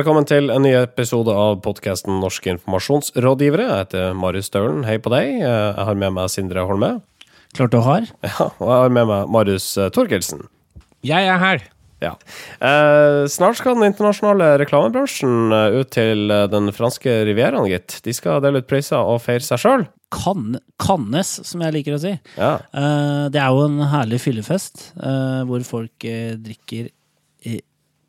Velkommen til en ny episode av podkasten Norske informasjonsrådgivere. Jeg heter Marius Staulen, hei på deg. Jeg har med meg Sindre Holme. Klart du har. Ja, og jeg har med meg Marius eh, Torkelsen. Jeg er her. Ja. Eh, snart skal den internasjonale reklamebransjen eh, ut til eh, den franske rivieraen, gitt. De skal dele ut priser og feire seg sjøl. Kan, kannes, som jeg liker å si. Ja. Eh, det er jo en herlig fyllefest eh, hvor folk eh, drikker i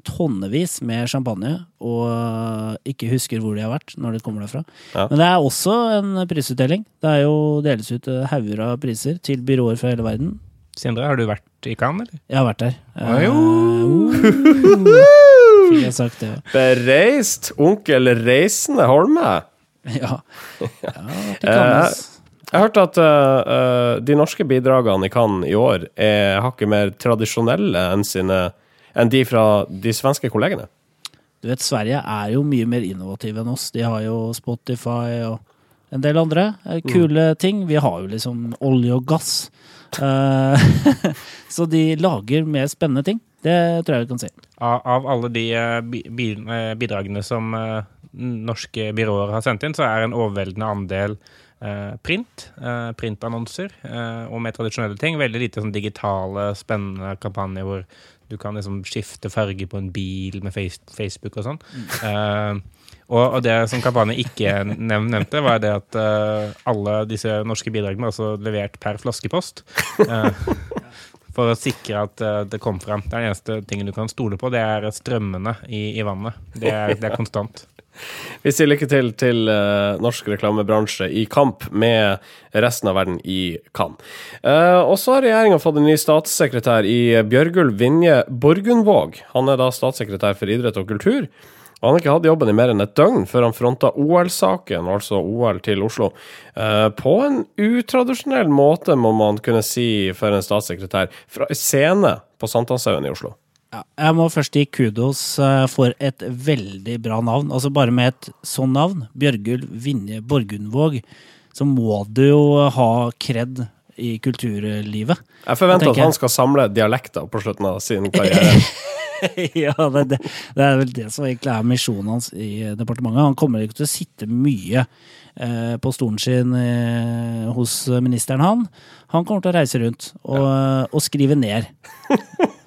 tonnevis med champagne og eh, ikke husker hvor de har vært når de kommer derfra. Ja. Men det er også en prisutdeling. Det er jo deles ut eh, hauger av priser til byråer fra hele verden. Sindre, har du vært i Cannes, eller? Jeg har vært der. Oi, jo. Uh, Fikk jeg sagt det, ja. Bereist onkel Reisende Holme. Ja, ja Cannes. Jeg hørte at eh, eh, de norske bidragene i Cannes i år er hakket mer tradisjonelle enn, sine, enn de fra de svenske kollegene. Du vet, Sverige er jo mye mer innovative enn oss. De har jo Spotify og en del andre kule kule ting. Vi har jo liksom olje og gass. Eh, så de lager mer spennende ting. Det tror jeg vi kan si. Av, av alle de eh, bi, bi, eh, bidragene som eh, norske byråer har sendt inn, så er en overveldende andel eh, print. eh, printannonser eh, og mer tradisjonelle ting. Veldig lite sånn digitale, spennende kampanjer hvor du kan liksom skifte farge på en bil med face, Facebook og sånn. Eh, og, og det som kampanjen ikke nev nevnte, var det at uh, alle disse norske bidragene var altså levert per flaskepost. Eh, for å sikre at eh, det kom frem. Det er den eneste tingen du kan stole på, det er strømmene i, i vannet. Det er, det er konstant. Vi sier lykke til til eh, norsk reklamebransje i kamp med resten av verden i Cannes. Eh, og så har regjeringa fått en ny statssekretær i Bjørgulv Vinje Borgundvåg. Han er da statssekretær for idrett og kultur. Han har ikke hatt jobben i mer enn et døgn før han fronta OL-saken, altså OL til Oslo, eh, på en utradisjonell måte, må man kunne si for en statssekretær, fra en scene på Sankthanshaugen i Oslo. Ja, jeg må først gi kudos eh, for et veldig bra navn. Altså Bare med et sånn navn, Bjørgulv Vinje Borgundvåg, så må du jo ha kred i kulturlivet. Jeg forventer tenker at han skal samle dialekter på slutten av sin karriere. ja, det, det, det er vel det som egentlig er misjonen hans i departementet. Han kommer ikke til å sitte mye eh, på stolen sin eh, hos ministeren, han. Han kommer til å reise rundt og, og skrive ned.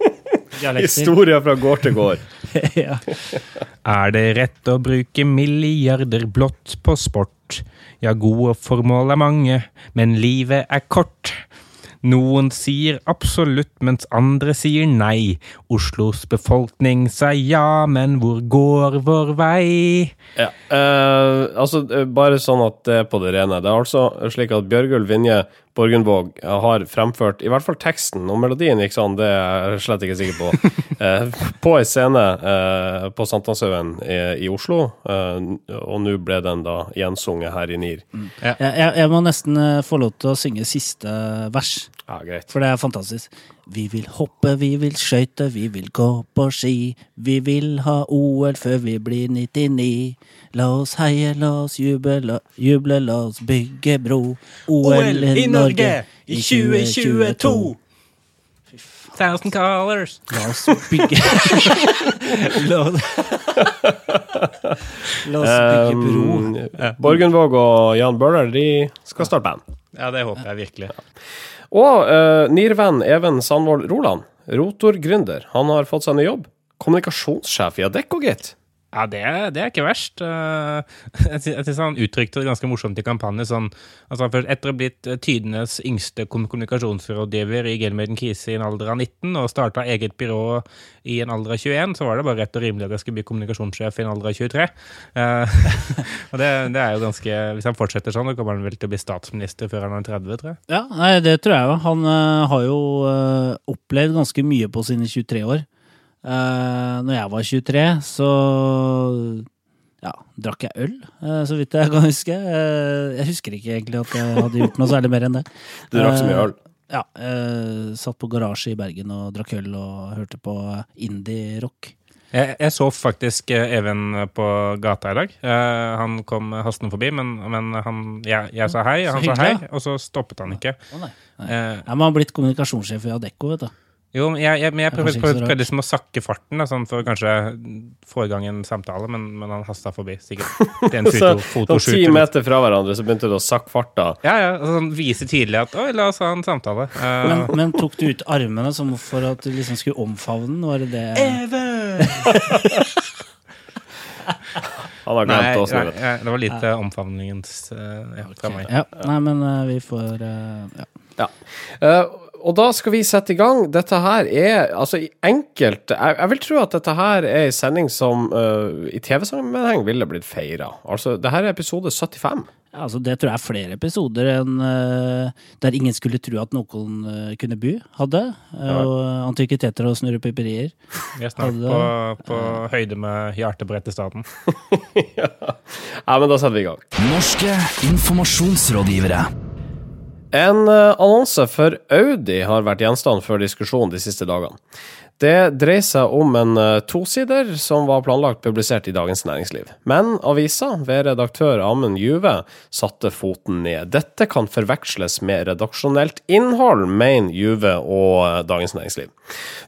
Historier fra gård til gård. ja. Er det rett å bruke milliarder blått på sport? Ja, gode formål er mange, men livet er kort. Noen sier absolutt, mens andre sier nei. Oslos befolkning sier ja, men hvor går vår vei? Ja, eh, altså eh, Bare sånn at det er på det rene. Det er altså slik at Bjørgulv Vinje Borgundvåg har fremført i hvert fall teksten, og melodien gikk sånn, det er jeg slett ikke sikker på, eh, på ei scene eh, på Sankthanshaugen i, i Oslo, eh, og nå ble den da gjensunget her i NIR. Jeg, jeg, jeg må nesten eh, få lov til å synge siste vers. Ja, greit. For det er fantastisk. Vi vil hoppe, vi vil skøyte, vi vil gå på ski. Vi vil ha OL før vi blir 99. La oss heie, la oss juble, la, juble, la oss bygge bro. OL i Norge i 2022. Thousand colors. La oss bygge La, la oss bygge bro. Um, Borgundvåg og Jan Bøhler de skal starte band. Ja, det håper jeg virkelig. Og uh, NIR-venn Even Sandvold Roland, rotorgründer, han har fått seg ny jobb. Kommunikasjonssjef i Adecco, gitt. Ja, det, det er ikke verst. Eh, Jeg sy- synes han uttrykte det ganske morsomt i kampanje. Sånn, altså først etter å ha blitt eh, tidenes yngste kom- kommunikasjonsrådgiver i Gelmøyden Krise i en alder av 19, og starta eget byrå i en alder av 21, så var det bare rett og rimelig at jeg skulle bli kommunikasjonssjef i en alder av 23. Eh, og det, det er jo ganske Hvis han fortsetter sånn, så kommer han vel til å bli statsminister før han er 30, tror jeg. Ja, nei, det tror jeg jo. Han har jo opplevd ganske mye på sine 23 år. Uh, når jeg var 23, så ja, drakk jeg øl, eh, så vidt jeg kan huske. Eh, jeg husker ikke egentlig at jeg hadde gjort noe særlig mer enn det. Du drakk så mye øl. Ja. eh, satt på garasje i Bergen og drakk øl og hørte på indie-rock. Jeg, jeg så faktisk Even på gata i dag. Eh, han kom hastende forbi, men, men han, jeg, jeg sa hei, han sa hei, og så stoppet han ikke. Å nei. nei. Eh, Ja, Man har blitt kommunikasjonssjef i Adecco, vet du. Jo, men jeg, jeg, men jeg prøver, prøver, så prøvde liksom å sakke farten da, sånn for kanskje få i gang en samtale, men, men han hasta forbi. Sikkert. Det er en Så, foto, sånn fotoshoot. ti meter fra hverandre så begynte du å sakke farta. Ja, ja. og Sånn, vise tydelig at Oi, la oss ha en samtale. Uh, Men, men tok du ut armene som for at du liksom skulle omfavne den? Var det det? Han har glemt oss nei, ja, det var litt eh, omfavningens uh, ja, fra meg. Ja, nei, men uh, vi får uh, ja. Eh, og da skal vi sette i gang. Dette her er altså enkelt Jeg, jeg vil tro at dette her er en sending som uh, i TV-sammenheng ville blitt feira. Altså, det her er episode 75. Ja, altså Det tror jeg er flere episoder enn uh, der ingen skulle tro at noen uh, kunne by, hadde. Ja. og antikviteter og snurrepiperier. Vi er snart på, på høyde med hjertebrettestaten. ja, men da setter vi i gang. Norske informasjonsrådgivere. En eh, annonse for Audi har vært gjenstand for diskusjon de siste dagene. Det dreier seg om en eh, tosider som var planlagt publisert i Dagens Næringsliv. Men avisa, ved redaktør Amund Juve, satte foten ned. Dette kan forveksles med redaksjonelt innhold, mener Juve og eh, Dagens Næringsliv.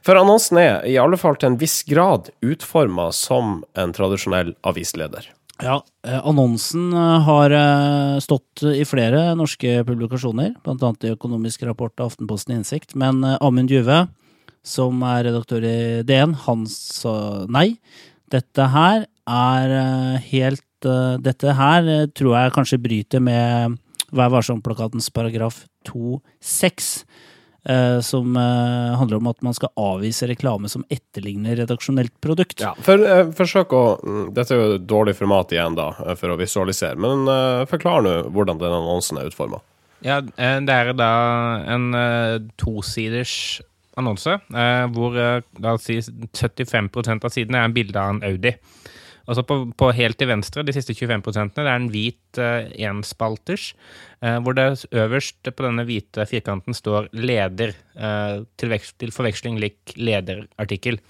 For annonsen er, i alle fall til en viss grad, utforma som en tradisjonell avisleder. Ja, eh, Annonsen eh, har eh, stått i flere norske publikasjoner, bl.a. i Økonomisk rapport av Aftenposten Innsikt. Men Amund Juve, som er redaktør i DN, han sa nei. Dette her er helt Dette her tror jeg kanskje bryter med Vær varsom-plakatens paragraf 2-6. Eh, Som eh, handler om at man skal avvise reklame som etterligner redaksjonelt produkt. Ja, for, eh, forsøk å mm, Dette er jo et dårlig format igjen, da, for å visualisere. Men eh, forklar nå hvordan den annonsen er utforma. Ja, det er da en eh, tosiders annonse, eh, hvor eh, la 75% av sidene er en bilde av en Audi. Og så på, på helt til venstre, de siste 25% det er en hvit eh, enspalters, eh, hvor det øverst på denne hvite firkanten står 'leder', eh, til, til forveksling lik lederartikkel.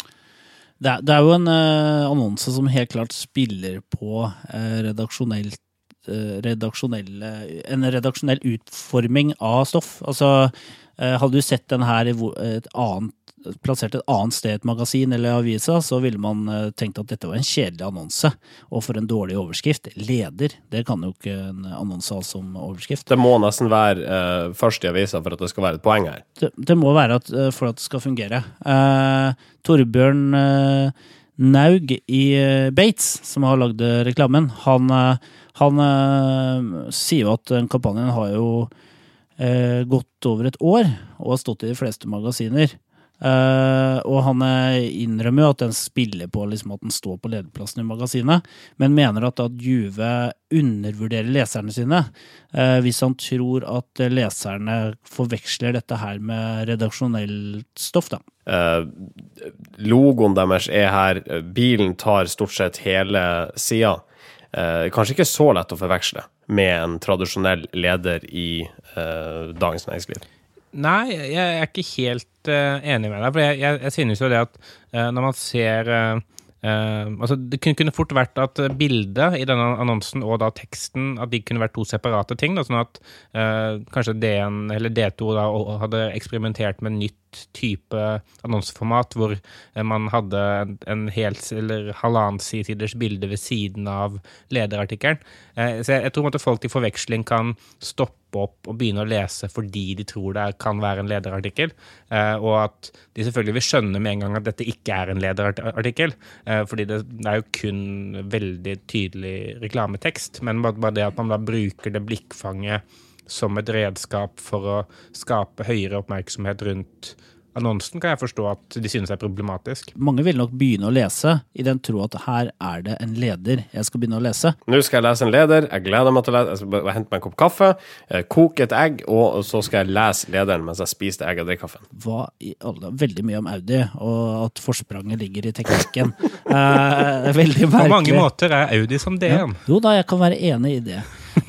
Det er, det er jo en annonse som helt klart spiller på redaksjonelt en redaksjonell utforming av stoff. Altså, hadde du sett den her i et annet, plassert et annet sted i et magasin eller avisa, så ville man eh, tenkt at dette var en kjedelig annonse, og for en dårlig overskrift. Leder, det kan jo ikke en annonse ha som overskrift. Det må nesten være uh, først i avisa for at det skal være et poeng her. det, det må være at, uh, for at det skal fungere. Uh, Torbjørn Naug i Bates, som har lagd reklamen, han, han sier jo at den kampanjen har jo gått over et år og har stått i de fleste magasiner. Eh, og han innrømmer jo at den spiller på liksom at den står på lederplassen i magasinet, men mener at, at Juve undervurderer leserne sine Uh, hvis han tror at leserne forveksler dette her med redaksjonelt stoff. da. Uh, logoen deres er her. Bilen tar stort sett hele sida. Kanskje ikke så lett å forveksle med en tradisjonell leder i Dagens Næringsliv. Nei, jeg er ikke helt uh, enig med deg. For jeg, jeg, jeg synes jo det at uh, når man ser uh, altså Det kunne, fort vært at bildet i denne annonsen og da teksten at de kunne vært to separate ting. Da, sånn at kanskje DN eller D2 da, hadde eksperimentert med nytt type annonseformat hvor man hadde en, en helt eller halvannen siders bilde ved siden av lederartikkelen. Så jeg, jeg tror at folk til forveksling kan stoppe opp og begynne å lese fordi de tror det kan være en lederartikkel, eh, og at de selvfølgelig vil skjønne med en gang at dette ikke er en lederartikkel, eh, fordi det, er jo kun veldig tydelig reklametekst, men bare det at man da bruker det blikkfanget som et redskap for å skape høyere oppmerksomhet rundt annonsen, kan jeg forstå at de synes er problematisk. Mange vil nok begynne å lese i den tro at her er det en leder jeg skal begynne å lese. Nå skal jeg lese en leder. Jeg gleder meg til å lese. Jeg skal hente meg en kopp kaffe, eh, koke et egg, og så skal jeg lese lederen mens jeg spiser det egget og drikker kaffen. Hva i alle Veldig mye om Audi, og at forspranget ligger i teknikken. Eh, veldig På mange måter er Audi som DN. Jo da, jeg kan være enig i det.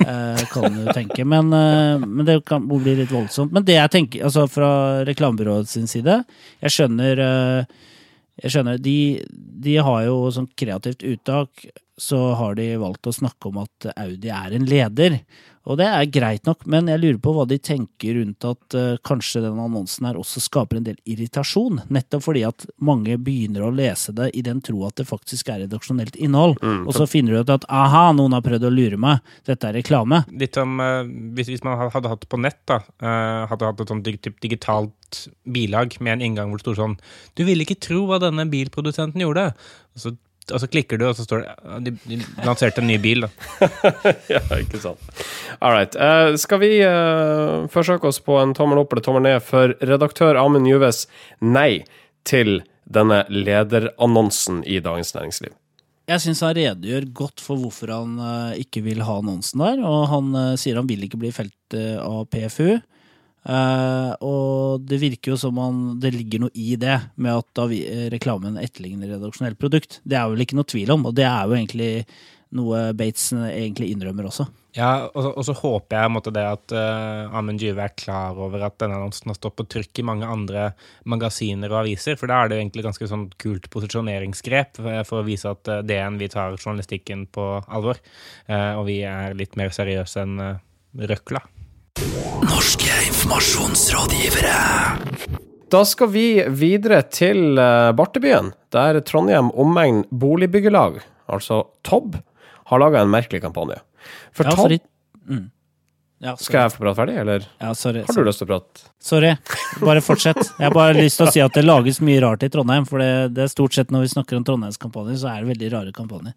Eh, kan du tenke. Men, eh, men det kan bli litt voldsomt. Men det jeg tenker, altså fra reklamebyrået sin side Jeg skjønner, eh, jeg skjønner de, de har jo sånn kreativt uttak så har de valgt å snakke om at Audi er en leder. Og det er greit nok, men jeg lurer på hva de tenker rundt at uh, kanskje den annonsen her også skaper en del irritasjon. Nettopp fordi at mange begynner å lese det i den tro at det faktisk er redaksjonelt innhold. og så finner du ut at aha, noen har prøvd å lure meg, dette er reklame. Litt om uh, hvis, hvis man hadde hatt det på nett, da. uh, hadde hatt et sånt digitalt bilag med en inngang hvor det sto sånn Du ville ikke tro hva denne bilprodusenten gjorde. Og så, og så klikker du, og så står det De, lanserte en ny bil, da. ja, ikke sant. All right. Uh, skal vi uh, forsøke oss på en tommel opp eller tommel ned for redaktør Amund Juves nei til denne lederannonsen i Dagens Næringsliv? Jeg syns han redegjør godt for hvorfor han uh, ikke vil ha annonsen der, og han sier han vil ikke bli felt av PFU. Eh, og det virker jo som om det ligger noe i det, med at da vi, reklamen etterligner redaksjonelt produkt. Det er vel ikke noe tvil om, og det er jo egentlig noe Bates eh, egentlig innrømmer også. Ja, og og så håper jeg måtte det at uh, Amund Juve er klar over at denne annonsen har stått på trykk i mange andre magasiner og aviser, for da er det jo egentlig ganske sånn kult posisjoneringsgrep for, for å vise at uh, DN vi tar journalistikken på alvor, uh, og vi er litt mer seriøse enn uh, Røkla. Norske informasjonsrådgivere. Da skal vi videre til eh, Bartebyen, der Trondheim Omegn Boligbyggelag, altså TOB, har laga en merkelig kampanje. For Ja, TOB mm. ja, sorry. Skal jeg få prate ferdig, eller Ja, sorry. har du lyst til å prate? Sorry. Bare fortsett. Jeg har bare lyst til å si at det lages mye rart i Trondheim. For det, det er stort sett når vi snakker om Trondheimskampanjer, så er det veldig rare kampanjer.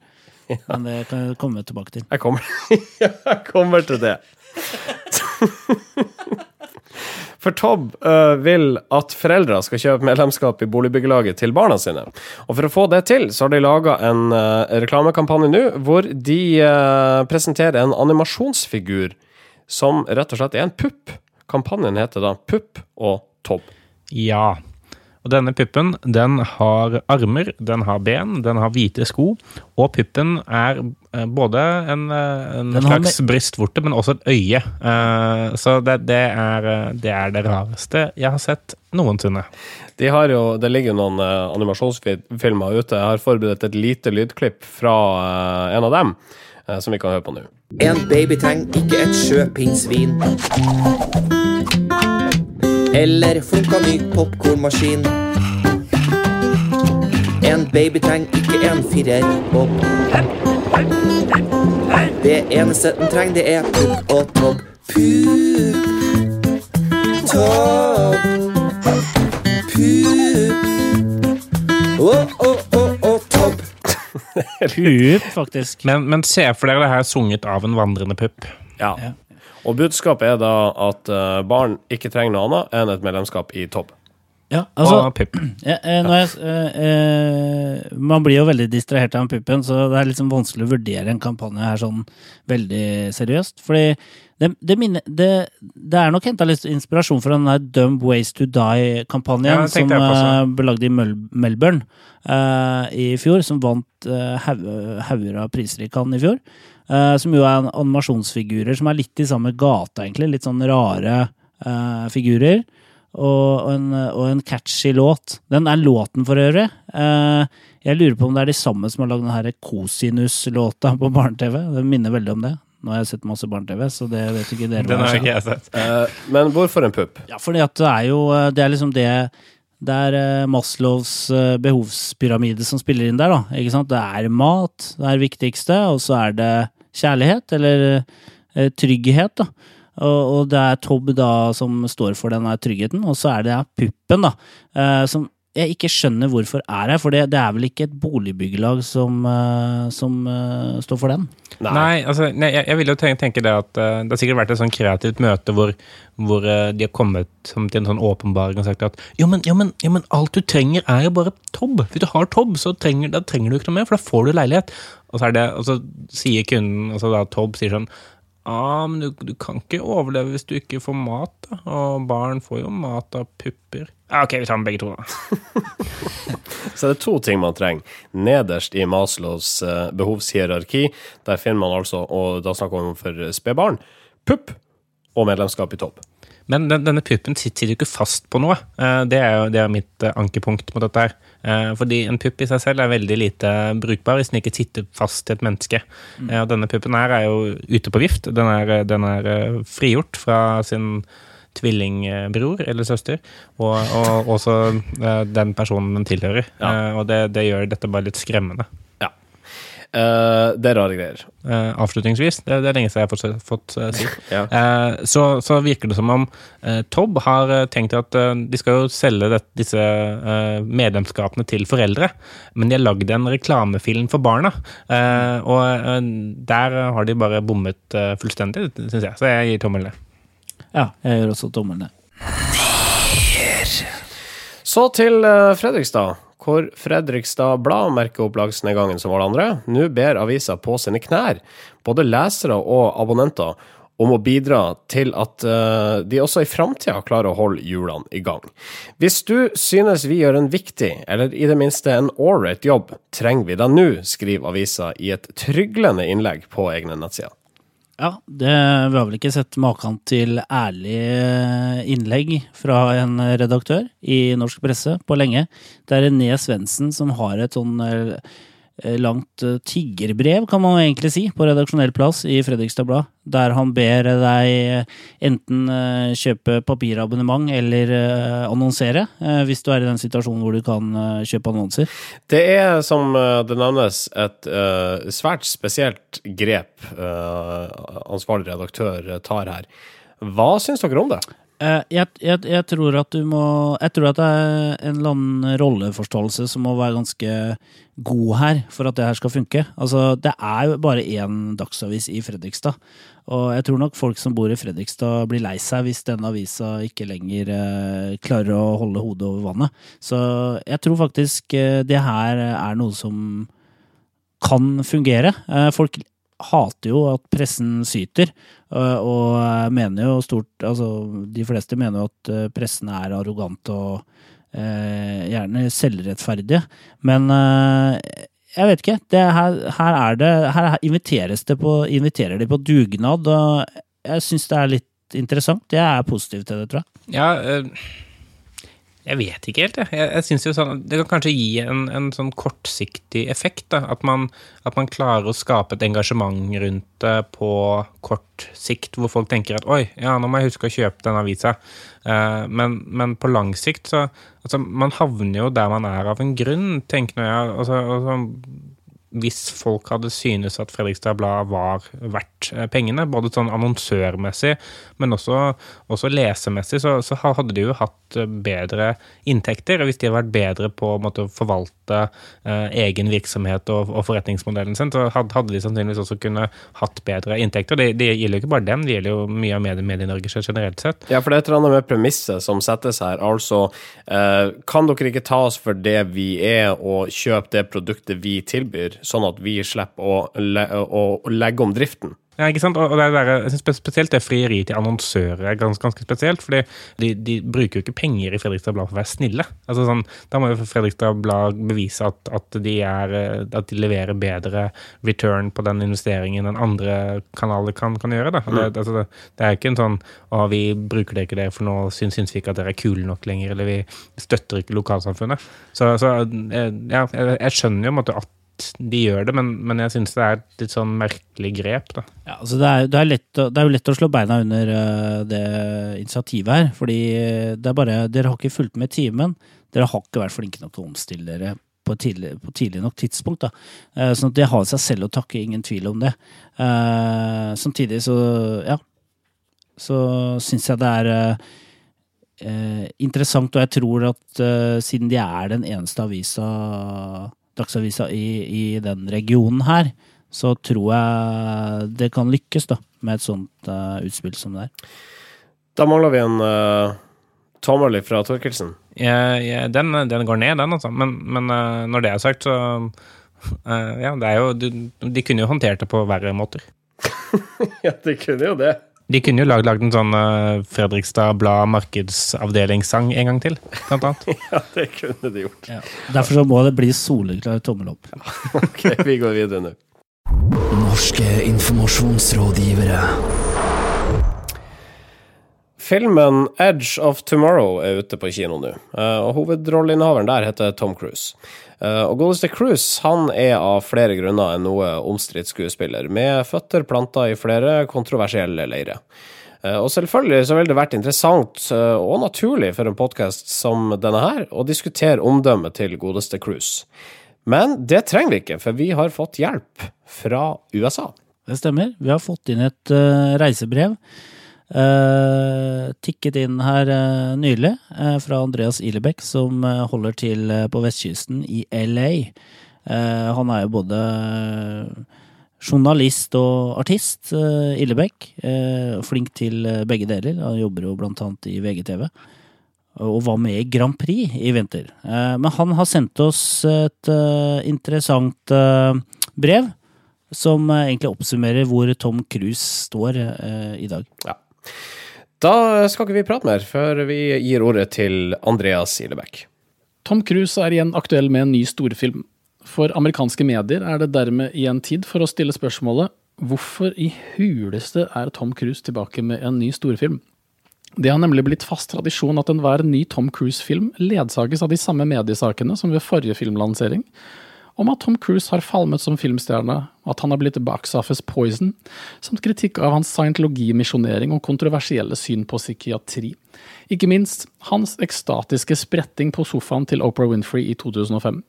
Men det kan jeg komme tilbake til. Jeg kommer, jeg kommer til det. For Tobb uh, vil at foreldre skal kjøpe medlemskap i boligbyggelaget til barna sine. Og for å få det til, så har de laga en uh, reklamekampanje nå hvor de uh, presenterer en animasjonsfigur som rett og slett er en pupp. Kampanjen heter da Pupp og Tobb. Ja. Og denne puppen, den har armer, den har ben, den har hvite sko, og puppen er eh, både en, eh, en slags med... brystvorte, men også et øye. Eh, Så det, det, er, eh, det er det rareste jeg har sett noensinne. De har jo, Det ligger jo noen uh, animasjonsfilmer ute. Jeg har forberedt et lite lydklipp fra eh, en av dem, eh, som vi kan høre på nå. En baby trenger ikke et sjøpinnsvin. Eller funka ny popkornmaskin. En baby trenger ikke en firerbob. Det eneste den trenger, det er pupp og tobb. Pupp, topp, pupp. Å, å, å, å, tobb. Pup, faktisk. Men, men se for dere det her sunget av en vandrende pupp. Ja. Og budskapet er da at eh, barn ikke trenger noe annet enn et medlemskap i Tobb. Ja, altså, og pupp. Ja, eh, jeg, eh, eh, man blir jo veldig distrahert av puppen, så det er liksom vanskelig å vurdere en kampanje her sånn veldig seriøst. Fordi det, det, minner, det, det er nok henta litt inspirasjon fra den der Dumb Ways to Die-kampanjen Ja, som eh, ble lagd i Mel Melbourne eh, i fjor, som vant uh, hauger av priser i Cannes i fjor. Eh, som jo er animasjonsfigurer som er litt i samme gata, egentlig. Litt sånn rare eh, figurer og, en, og en catchy låt. Den er låten for øvrig. Eh, jeg lurer på om det er de samme som har lagd denne Kosinus-låta på barne-TV. Det minner veldig om det. Nå har jeg sett masse barne-TV, så det vet ikke dere. Den har ikke jeg sett. Eh, men hvorfor en pupp? Ja, fordi at det er jo eh, Det er liksom det Det er Maslows eh, behovspyramide som spiller inn der, da. Ikke sant? Det er mat, det er det viktigste, og så er det kjærlighet, eller trygghet, da. Og, og det er Tobb da som står for denne tryggheten, og så er det puppen, da. eh, som jeg ikke skjønner hvorfor er her, for det, det er vel ikke et boligbyggelag som, eh, som uh, står for den? Nei, altså, nei, jeg, jeg vil jo tenke, tenke det at uh, det har sikkert vært et sånn kreativt møte hvor, hvor uh, de har kommet som til en sånn åpenbaring og sagt at jo men, jo, men, jo, men alt du trenger er jo bare Tobb. Hvis du har Tobb, så trenger, da trenger du ikke noe mer, for da får du leilighet. Og så, er det, og så sier kunden, altså da Tobb sier sånn Ja, men du, du kan ikke overleve hvis du ikke får mat, da. Og barn får jo mat av pupper. Ja, ok, vi tar med begge to, da. Så det er to ting man trenger. Nederst i Maslows eh, behovshierarki, der finner man altså, og da snakker vi om for spedbarn, pupp og medlemskap i Topp. Men den, denne puppen sitter jo ikke fast på noe. Eh, Det er jo det er mitt eh, ankepunkt mot dette her. Eh, Fordi en pupp i seg selv er veldig lite brukbar hvis den ikke sitter fast til et menneske. Mm. Og denne puppen her er jo ute på vift. Den er, den er frigjort fra sin tvillingbror eller søster, og, og også den personen den tilhører. Ja. Og det, det gjør dette bare litt skremmende. Eh, det er rare greier. Uh, avslutningsvis, det, det er lenge siden jeg har fått, fått uh, si. Ja. Eh, så, så virker det som om Tobb har tenkt at de skal jo selge det, disse medlemskapene til foreldre, men de har lagd en reklamefilm for barna. Eh, og der har de bare bommet fullstendig, syns jeg. Så jeg gir tommelen ned. Ja, jeg gjør også tommelen ned. Så til Fredrikstad, hvor Fredrikstad Blad merker opplagsnedgangen som alle andre. Nå ber avisa på sine knær, både lesere og abonnenter, om å bidra til at eh, de også i framtida klarer å holde hjulene i gang. Hvis du synes vi gjør en viktig, eller i det minste en ålreit jobb, trenger vi deg nå, skriver avisa i et tryglende innlegg på egne nettsider. Ja, det, vi har vel ikke sett maken til ærlig eh, innlegg fra en redaktør i norsk presse på lenge. Det er René Svendsen som har et sånn eh, langt eh, tiggerbrev, kan man egentlig si, på redaksjonell plass i Fredrikstad Blad, der han ber deg enten eh, kjøpe papirabonnement eller eh, annonsere, eh, hvis du er i den situasjonen hvor du kan eh, kjøpe annonser. Det er, som eh, det nevnes, et eh, svært spesielt grep eh, ansvarlig redaktør tar her. Hva syns dere om det? Eh, Jeg, jeg, jeg tror at du må Jeg tror at det er en eller annen rolleforståelse som må være ganske god her for at det her skal funke. Altså, det er jo bare én dagsavis i Fredrikstad. Og jeg tror nok folk som bor i Fredrikstad blir lei seg hvis denne avisa ikke lenger eh, klarer å holde hodet over vannet. Så jeg tror faktisk eh, det her er noe som kan fungere. Eh, Folk hater jo at pressen syter, eh, og mener jo stort Altså, de fleste mener jo at eh, pressen er arrogant og eh, gjerne selvrettferdige. Men eh, jeg vet ikke. Her, her er det Her inviteres det på, inviterer de på dugnad, og jeg syns det er litt interessant. Jeg er positiv til det, tror jeg. Ja, eh, jeg vet ikke helt, jeg. Jeg, jeg synes jo sånn, Det kan kanskje gi en, en sånn kortsiktig effekt. da, At man, at man klarer å skape et engasjement rundt det på kort sikt, hvor folk tenker at oi, ja, nå må jeg huske å kjøpe den avisa. Eh, men, men på lang sikt så altså, Man havner jo der man er av en grunn, tenker nå jeg. Altså, altså, hvis folk hadde synes at Fredrikstad Blad var verdt eh, pengene, både sånn annonsørmessig, men også, også lesemessig, så, så hadde de jo hatt eh, bedre inntekter. Og hvis de hadde vært bedre på å forvalte eh, egen virksomhet og, og forretningsmodellen sin, så hadde, hadde de sannsynligvis også kunne hatt bedre inntekter. Det, det gjelder jo ikke bare dem, det gjelder jo mye av Medie- Medie-Norge generelt sett. Ja, for det er et eller annet med premisset som settes her. Altså, eh, kan dere ikke ta oss for det vi er, og kjøpe det produktet vi tilbyr, sånn at vi slipper å, le å, å legge om driften? Ja, ikke sant? Og det er der, jeg synes Spesielt det frieriet til annonsører er ganske, ganske spesielt. fordi de, de bruker jo ikke penger i Fredrikstad Blad for å være snille. Altså sånn, Da må jo Fredrikstad Blad bevise at, at, de er, eh, at de leverer bedre return på den investeringen enn andre kanaler kan, kan gjøre. da. Det, altså, det, det er ikke en sånn å, vi bruker det ikke det, for nå syns, syns vi ikke at dere er kule nok lenger, eller vi støtter ikke lokalsamfunnet. Så, så eh, ja, jeg, jeg skjønner jo på de gjør det, men, men jeg syns det er et litt sånn merkelig grep. da. Ja, altså det, er, det, er lett, det er jo lett å slå beina under eh, det initiativet her. Fordi det er bare Dere har ikke fulgt med i timen. Dere har ikke vært flinke nok til å omstille dere på tidlig, på tidlig nok tidspunkt. da. Eh, sånn at det har seg selv å takke, ingen tvil om det. Eh, samtidig så, ja, så syns jeg det er eh, eh, interessant, og jeg tror at eh, siden de er den eneste avisa, dagsavisa i, i den regionen her, så tror jeg det kan lykkes da, med et sånt uh, utspill som det er. Da mangler vi en uh, tommel fra Torkelsen. Ja, ja, den, den går ned, den, altså. Men, men uh, når det er sagt, så uh, Ja, det er jo de, de kunne jo håndtert det på verre måter. ja, de kunne jo det. De kunne jo lagd, lagd en sånn eh, Fredrikstad Blad markedsavdelingssang en gang til, blant annet. Ja, det kunne de gjort. Derfor så må det bli soleklar tommel opp. Ok, vi går videre nå. Norske informasjonsrådgivere. filmen Edge of Tomorrow er ute på kino nå, eh, og hovedrolleinnehaveren der heter Tom Cruise. Eh, og godeste Cruise han er av flere grunner en noe omstridt skuespiller, med føtter planta i flere kontroversielle leirer. Eh, Og selvfølgelig så ville det vært interessant eh, og naturlig for en podkast som denne her å diskutere omdømmet til godeste Cruise. Men det trenger vi ikke, for vi har fått hjelp fra USA. Det stemmer. Vi har fått inn et uh, reisebrev. Eh, tikket inn her uh, nylig uh, fra Andreas Ilebekk, som holder til på vestkysten i LA. Han er jo både journalist og artist, Illebekk. Flink til begge deler. Han jobber jo blant annet i VGTV. Og var med i Grand Prix i vinter. Men han har sendt oss et interessant brev som egentlig oppsummerer hvor Tom Cruise står i dag. Da skal ikke vi prate mer, før vi gir ordet til Andreas Ilebekk. Tom Cruise er igjen aktuell med en ny storfilm. For amerikanske medier er det dermed igjen tid for å stille spørsmålet hvorfor i huleste er Tom Cruise tilbake med en ny storfilm? Det har nemlig blitt fast tradisjon at enhver ny Tom Cruise-film ledsages av de samme mediesakene som ved forrige filmlansering, om at Tom Cruise har falmet som filmstjerne, at han har blitt box office poison, samt kritikk av hans scientologimisjonering og kontroversielle syn på psykiatri. Ikke minst hans ekstatiske spretting på sofaen til Oprah Winfrey i 2005.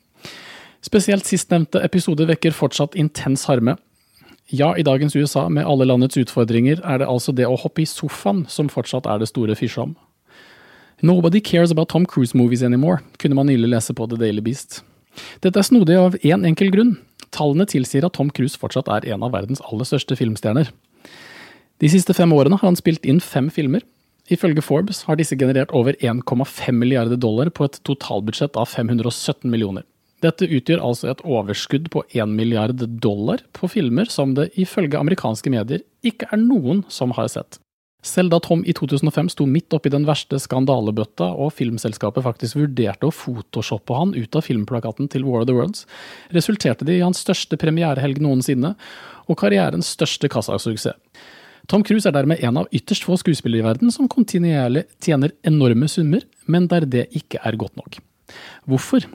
Spesielt sistnevnte episode vekker fortsatt intens harme. Ja, i dagens USA, med alle landets utfordringer, er det altså det å hoppe i sofaen som fortsatt er det store fysjet om. Nobody cares about Tom Cruise movies anymore, kunne man nylig lese på The Daily Beast. Dette er snodig av én enkel grunn. Tallene tilsier at Tom Cruise fortsatt er en av verdens aller største filmstjerner. De siste fem årene har han spilt inn fem filmer. Ifølge Forbes har disse generert over 1,5 milliarder dollar på et totalbudsjett av 517 millioner. Dette utgjør altså et overskudd på 1 milliard dollar på filmer som det ifølge amerikanske medier ikke er noen som har sett. Selv da Tom i 2005 sto midt oppi den verste skandalebøtta og filmselskapet faktisk vurderte å photoshoppe han ut av filmplakaten til War of the Worlds, resulterte det i hans største premierehelg noensinne og karrierens største kassasuksess. Tom Cruise er dermed en av ytterst få skuespillere i verden som kontinuerlig tjener enorme summer, men der det ikke er godt nok. Hvorfor?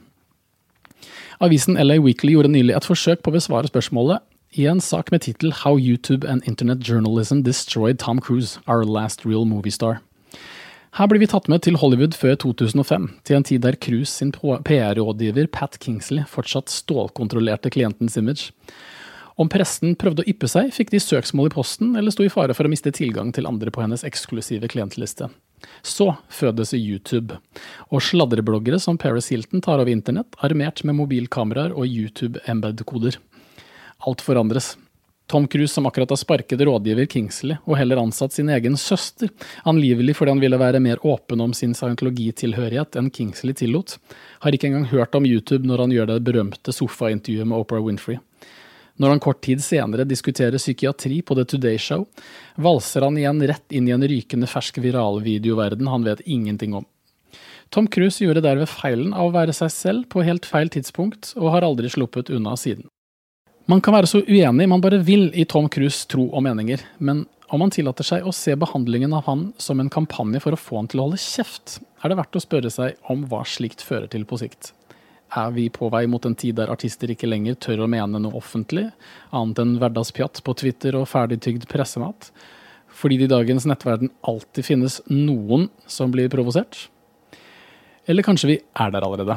Avisen LA Weekly gjorde nylig et forsøk på å besvare spørsmålet i en sak med tittel How YouTube and Internet Journalism Destroyed Tom Cruise, Our Last Real Movie Star. Her blir vi tatt med til Hollywood før 2005, til en tid der Cruise sin PR-rådgiver Pat Kingsley fortsatt stålkontrollerte klientens image. Om pressen prøvde å yppe seg, fikk de søksmål i posten eller sto i fare for å miste tilgang til andre på hennes eksklusive klientliste. Så fødes YouTube, og sladrebloggere som Paris Hilton tar over internett, armert med mobilkameraer og YouTube-embed-koder. Alt forandres. Tom Cruise, som akkurat har sparket rådgiver Kingsley, og heller ansatt sin egen søster, angivelig fordi han ville være mer åpen om sin scientologitilhørighet enn Kingsley tillot, har ikke engang hørt om YouTube når han gjør det berømte sofaintervjuet med Oprah Winfrey. Når han kort tid senere diskuterer psykiatri på The Today Show, valser han igjen rett inn i en rykende fersk viralvideoverden han vet ingenting om. Tom Cruise gjorde derved feilen av å være seg selv på helt feil tidspunkt, og har aldri sluppet unna siden. Man kan være så uenig man bare vil i Tom Cruise' tro og meninger, men om man tillater seg å se behandlingen av han som en kampanje for å få han til å holde kjeft, er det verdt å spørre seg om hva slikt fører til på sikt. Er vi på vei mot en tid der artister ikke lenger tør å mene noe offentlig, annet enn hverdagspjatt på Twitter og ferdigtygd pressemat? Fordi det i dagens nettverden alltid finnes noen som blir provosert? Eller kanskje vi er der allerede?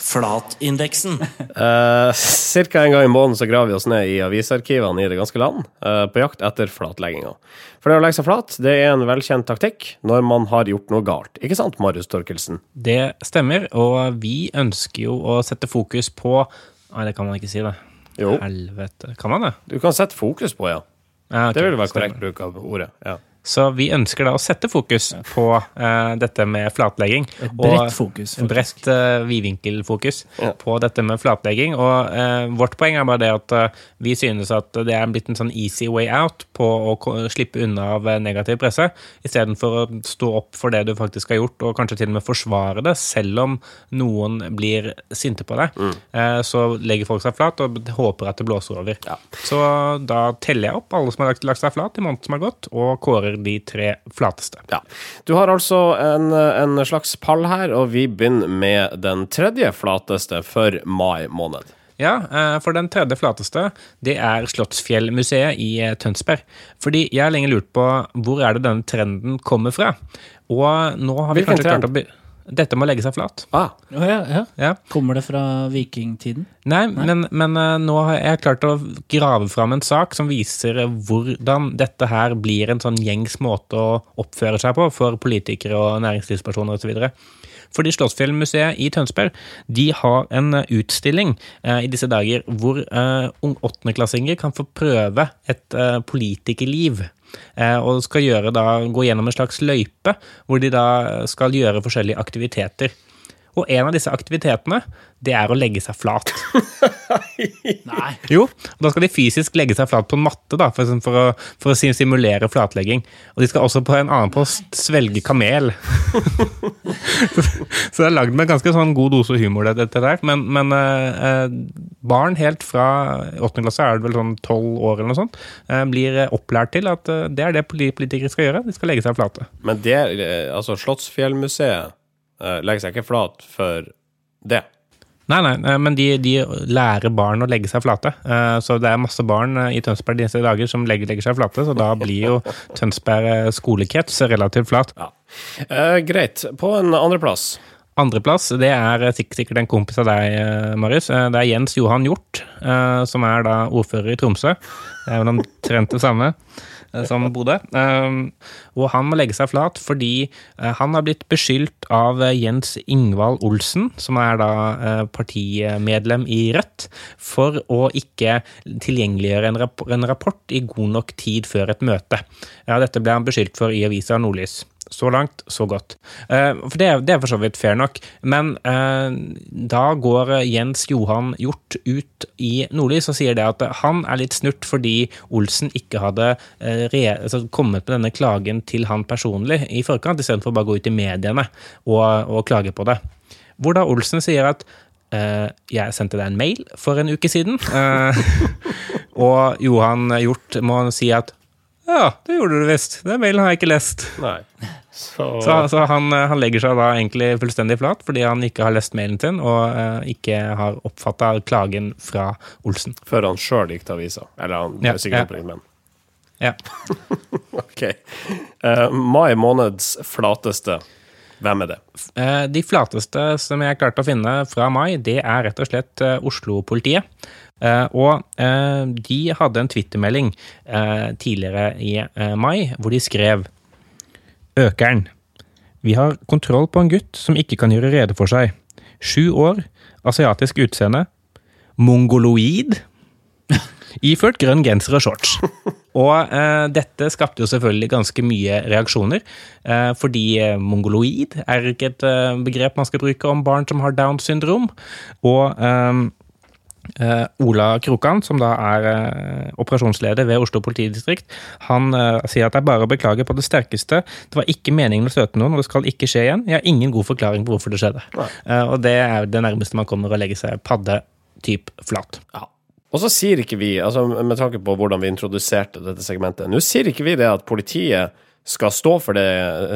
Flatindeksen. Uh, Cirka en gang i måneden så graver vi oss ned i avisarkivene i det ganske land uh, på jakt etter flatlegginga. For det å legge seg flat det er en velkjent taktikk når man har gjort noe galt. Ikke sant, Marius Torkelsen? Det stemmer, og vi ønsker jo å sette fokus på Nei, det kan man ikke si, det. Jo. Helvete. Kan man det? Du kan sette fokus på, ja. Ja, okay, Det vil være korrekt bruk av ordet. ja. Så vi ønsker da å sette fokus på uh, dette med flatlegging. Et bredt fokus. Et bredt uh, vidvinkelfokus på dette med flatlegging. Og uh, vårt poeng er bare det at vi synes at det er blitt en sånn easy way out på å slippe unna av negativ presse, istedenfor å stå opp for det du faktisk har gjort, og kanskje til og med forsvare det, selv om noen blir sinte på deg. Eh, så legger folk seg flat og håper at det blåser over. Så da teller jeg opp alle som har lagt, lagt seg flat i måneden som har gått, og kårer de tre flateste. Ja. Du har altså en, en slags pall her, og vi begynner med den tredje flateste for mai måned. Ja, eh, for den tredje flateste, det er Slottsfjellmuseet i eh, Tønsberg. Fordi jeg har lenge lurt på hvor er det denne trenden kommer fra. Og nå har vi Hvilken kanskje klart å Dette må legge seg flat. Ah, Oh, ja, ja. Ja. Kommer det fra vikingtiden? Nei, men, men eh, nå har jeg klart å grave fram en sak som viser hvordan dette her blir en sånn gjengs måte å oppføre seg på for politikere og næringslivspersoner osv. Fordi Slottsfjellmuseet i Tønsberg de har en eh, utstilling eh, i disse dager hvor eh, ung- åttendeklassinger kan få prøve et eh, politikerliv. Eh, og skal da, gå gjennom en slags løype hvor de da skal gjøre forskjellige aktiviteter. Og en av disse aktivitetene, det er å legge seg flat. Nei. Jo, og da skal de fysisk legge seg flat på en matte, da, for, for, å, for å simulere flatlegging. Og de skal også på en annen post svelge kamel. så det er lagd med ganske sånn god dose humor, det- dette der. Men, men eh, barn helt fra åttende klasse, er det vel sånn tolv år eller noe sånt, eh, blir eh, opplært til at eh, det er det politikere skal gjøre. De skal legge seg flate. men det, eh, altså Slottsfjellmuseet legger seg ikke flat for det. Nei, nei, eh, men de, de lærer barn å legge seg flate. Eh, Så det er masse barn eh, i Tønsberg disse dager som legger, legger seg flate, så da blir jo Tønsberg eh, skolekrets relativt flat. Ja. Eh, greit. På en andreplass. Andreplass, det er eh, sikkert en kompis av deg, eh, Marius. Eh, Det er Jens Johan Hjort, eh, som er da ordfører i Tromsø. Det er vel omtrent det samme eh, som Bodø. Eh, Og han må legge seg flat fordi eh, han har blitt beskyldt av eh, Jens Ingvald Olsen, som er da eh, partimedlem i Rødt, for å ikke tilgjengeliggjøre en, en rapport i god nok tid før et møte. Ja, dette ble han beskyldt for i avisa Nordlys. Så langt, så godt. Eh, for det, det er for så vidt fair nok, men eh, da går eh, Jens Johan Hjort ut i Nordlys og sier det at han er litt snurt fordi Olsen ikke hadde altså, kommet med denne klagen til han personlig i forkant, istedenfor bare å gå ut i mediene og, og klage på det. Hvor da Olsen sier at Uh, jeg sendte deg en mail for en uke siden, Uh, og Johan Hjort må si at ja, det gjorde du visst. Den mailen har jeg ikke lest. Nei. Så, Så, så han, eh, han legger seg da egentlig fullstendig flat fordi han ikke har lest mailen sin og uh, ikke har oppfatta klagen fra Olsen. Før han sjøl gikk til avisa. Eller han Ja, er sikkert ja. men Ja. Ok. Uh, mai måneds flateste. Hvem er det? Uh, De flateste som jeg klarte å finne fra mai, det er rett og slett Oslo-politiet. Uh, Og uh, de hadde en twittermelding uh, tidligere i mai hvor de skrev Økeren. Vi har kontroll på en gutt som ikke kan gjøre rede for seg. Sju år, asiatisk utseende, mongoloid, iført grønn genser og shorts. Og eh, dette skapte jo selvfølgelig ganske mye reaksjoner, eh, fordi eh, mongoloid er ikke et eh, begrep man skal bruke om barn som har Downs syndrom. Og eh, eh, Ola Krokan, som da er eh, operasjonsleder ved Oslo politidistrikt, han eh, sier at det er bare å beklage på det sterkeste. Det var ikke meningen å støte noen, og det skal ikke skje igjen. Jeg har ingen god forklaring på hvorfor det skjedde. Eh, og det er det nærmeste man kommer å legge seg padde typ flat. Ja. Og så sier ikke vi, altså med tanke på hvordan vi introduserte dette segmentet, nå sier ikke vi det at politiet skal stå for det,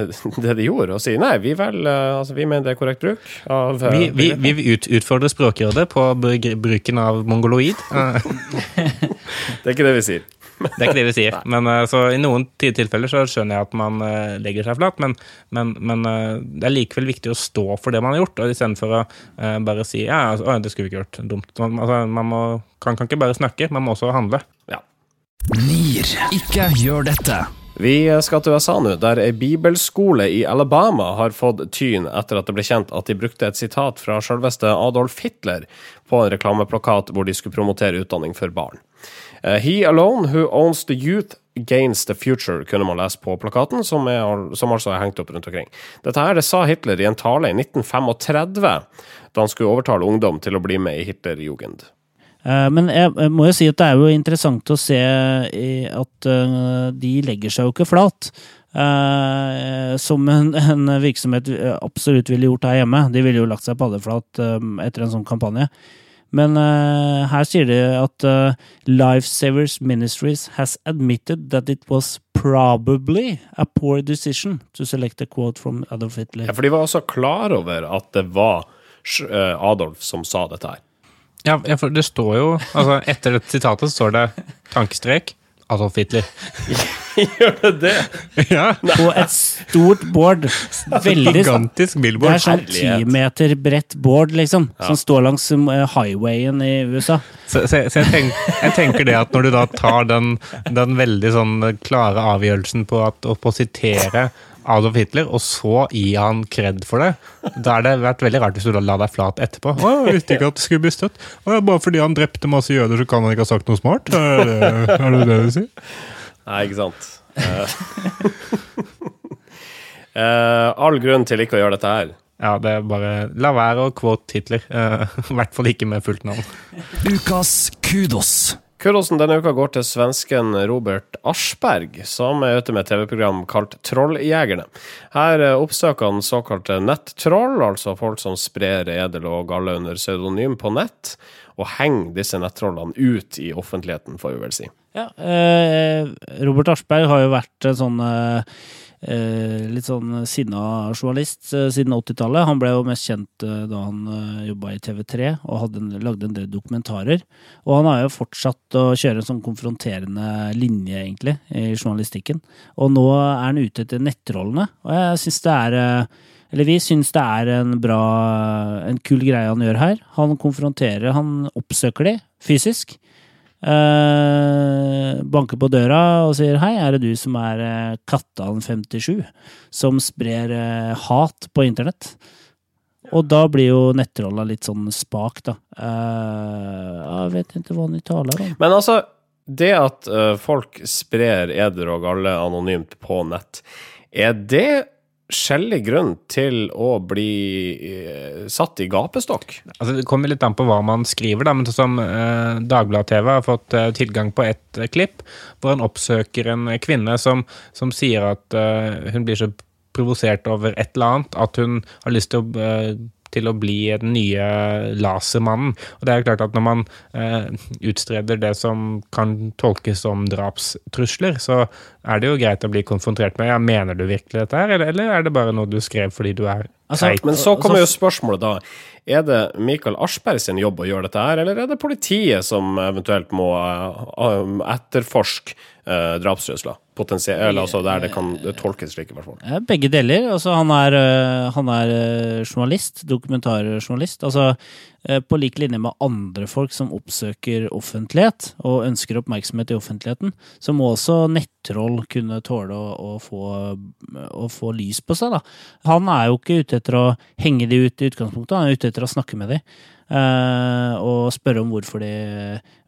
det de gjorde, og si nei, vi vel, eh, altså vi mener det er korrekt bruk av eh, Vi, vi, vi ut, utfordrer Språkrådet på bruken av mongoloid. Eh, Det er ikke det vi sier. Det er ikke det vi sier. Men så I noen tilfeller så skjønner jeg at man legger seg flat, men, men, men det er likevel viktig å stå for det man har gjort, og istedenfor å bare si ja, altså, det skulle vi ikke gjort. Dumt. Man, altså, man må, kan, kan ikke bare snakke, man må også handle. Ja. NIR. Ikke gjør dette. Vi skal til USA nå, der ei bibelskole i Alabama har fått tyn etter at det ble kjent at de brukte et sitat fra selveste Adolf Hitler på en reklameplakat hvor de skulle promotere utdanning for barn. Eh, He alone who owns the youth gains the future, kunne man lese på plakaten, som, er, som altså er hengt opp rundt omkring. Dette her, det sa Hitler i en tale i 1935, da han skulle overtale ungdom til å bli med i Hitlerjugend. Eh, Men jeg må jo si at det er jo interessant å se at eh, de legger seg jo ikke flat. eh, som en, virksomhet absolutt ville gjort her hjemme. De ville jo lagt seg paddeflat etter en sånn kampanje. Men her sier de at Lifesavers Ministries has admitted that it was probably a poor decision to select a quote from Adolf Hitler. Ja, for de var altså klar over at det var Adolf som sa dette her. Ja, ja, for det står jo altså Etter dette sitatet står det tankestrek Adolf Hitler. Gjør det det? ja. På et stort board. Veldig Gigantisk Det er sånn ti meter bredt board, liksom. Som står langs eh, highwayen i USA. Så, så, så jeg, tenk, jeg tenker det at når du da tar den, den veldig sånn klare avgjørelsen på, at, på å sitere Adolf Hitler, og så gi han kred for det, da er det vært veldig rart hvis du la deg flat etterpå. Å, jeg visste ikke at det skulle bli støtt. Å, bare fordi han drepte masse jøder, så kan han ikke ha sagt noe smart? Er det er det, det du sier? Nei, ikke sant. Eh, eh, all grunn til ikke å gjøre dette her. Ja, det er bare La være å quote Hitler. Eh, I hvert fall ikke med fullt navn. Ukas kudos. Kurosen denne uka går til svensken Robert Aschberg, som er ute med TV-program kalt Trolljegerne. Her oppsøker han såkalte nettroll, altså folk som sprer edel og galle under pseudonym på nett, og henger disse nettrollene ut i offentligheten, får vi vel si. Ja, eh, Robert Aschberg har jo vært sånn eh, litt sånn sinna journalist eh, siden 80-tallet. Han ble jo mest kjent eh, da han eh, jobba i TV3 og hadde lagde en del dokumentarer. Og han har jo fortsatt å kjøre en sånn konfronterende linje, egentlig, i journalistikken. Og nå er han ute etter nettrollene, og jeg syns det er eh, eller vi syns det er en bra, en kul greie han gjør her. Han konfronterer, han oppsøker de fysisk. Eh, banker på døra og sier hei, er det du som er eh, Kattan57, som sprer eh, hat på internett? Og da blir jo nettrolla litt sånn spak, da. Jeg vet ikke hva han taler om. Men altså, det at folk sprer eder og galle anonymt på nett, er det skjellig grunn til å bli eh, satt i gapestokk? Altså, det kommer litt an på hva man skriver, da, men sånn som eh, Dagbladet TV har fått eh, tilgang på et eh, klipp hvor han oppsøker en kvinne som, som sier at eh, hun blir så provosert over et eller annet at hun har lyst til å, eh, til å bli den nye lasermannen. Og det er jo klart at når man eh, utstreder det som kan tolkes som drapstrusler, så er det jo greit å bli konfrontert med ja, mener du virkelig dette her, eller, eller er det bare noe du skrev fordi du er Altså, teit? Men så kommer jo spørsmålet da. Er det Michael Aschberg sin jobb å gjøre dette her, eller er det politiet som eventuelt må eh, etterforske uh, drapstrusler? Potensielt, altså der det kan tolkes slik, i hvert fall. Begge deler. Altså, han er, øh, han er øh, journalist, dokumentarjournalist. Altså, på lik linje med andre folk som oppsøker offentlighet og ønsker oppmerksomhet i offentligheten, så må også nettroll kunne tåle å, å, få, å få lys på seg. Da. Han er jo ikke ute etter å henge de ut i utgangspunktet, han er ute etter å snakke med de. Eh, og spørre om hvorfor de,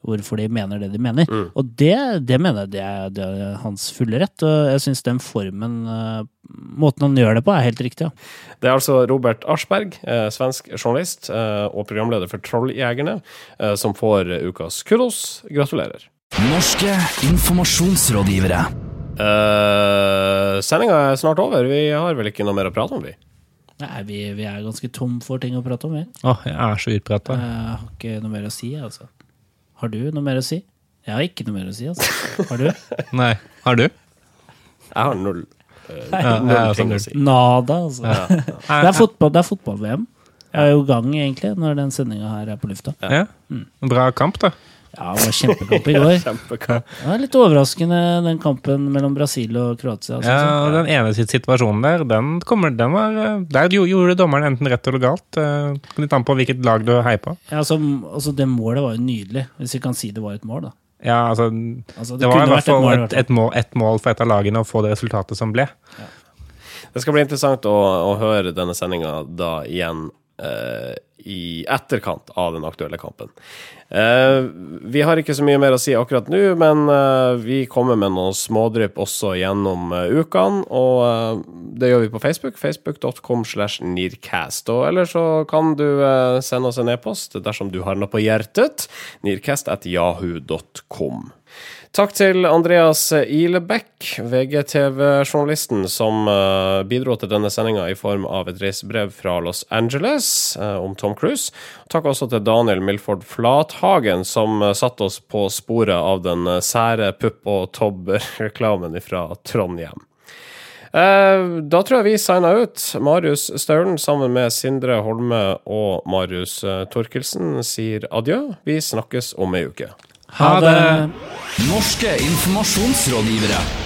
hvorfor de mener det de mener. Og det, det mener jeg det er, det er hans fulle rett. Og jeg syns den formen, eh, måten han gjør det på, er helt riktig. Ja. Det er altså Robert Aschberg, eh, svensk journalist og programleder for Trolljegerne, som får ukas kudos. Gratulerer. Norske informasjonsrådgivere. Uh, Sendinga er snart over. Vi har vel ikke noe mer å prate om, vi? Nei, vi, vi er ganske tom for ting å prate om, vi. Åh, jeg er så utprata. Jeg har ikke noe mer å si, altså. Har du noe mer å si? Jeg har ikke noe mer å si, altså. Har du? Nei. Har du? Jeg har null, eh, Ja, null ting sånn å null. si. Nada, altså. Det er fotball, det er fotball-VM. Jeg er jo i gang, egentlig, når den sendinga her er på lufta. Ja. Bra kamp, da. Ja, det var kjempekamp i går. Kjempekamp. Det var litt overraskende, den kampen mellom Brasil og Kroatia. synes Ja, og Den ene situasjonen der, den, kommer, den var Der gjo- gjorde dommeren enten rett eller galt. eh, Litt an på hvilket lag du heier på. Ja, altså, altså, det målet var jo nydelig, hvis vi kan si det var et mål, da. Ja, altså Altså, Det var i hvert fall et, et, mål, et mål for et av lagene å få det resultatet som ble. Det skal bli interessant å, å høre denne sendinga da igjen eh, i etterkant av den aktuelle kampen. Eh, vi har ikke så mye mer å si akkurat nå, men eh, vi kommer med noen smådrypp også gjennom eh, ukene. Og eh, det gjør vi på Facebook. Facebook.com slash Nearcast. Og ellers så kan du eh, sende oss en e-post dersom du har noe på hjertet. Nearcast at yahoo.com. Takk til Andreas Ilebekk, VGTV-journalisten, som eh, bidro til denne sendinga i form av et reisebrev fra Los Angeles eh, om Tom Cruise. Takk også til Daniel Milford Flathagen, som uh, satte oss på sporet av den eh, sære pupp- og tobb-reklamen fra Trondheim. Eh, da tror jeg vi signer ut. Marius Staulen sammen med Sindre Holme og Marius eh, Torkelsen sier adjø. Vi snakkes om ei uke. Ha det! Norske informasjonsrådgivere.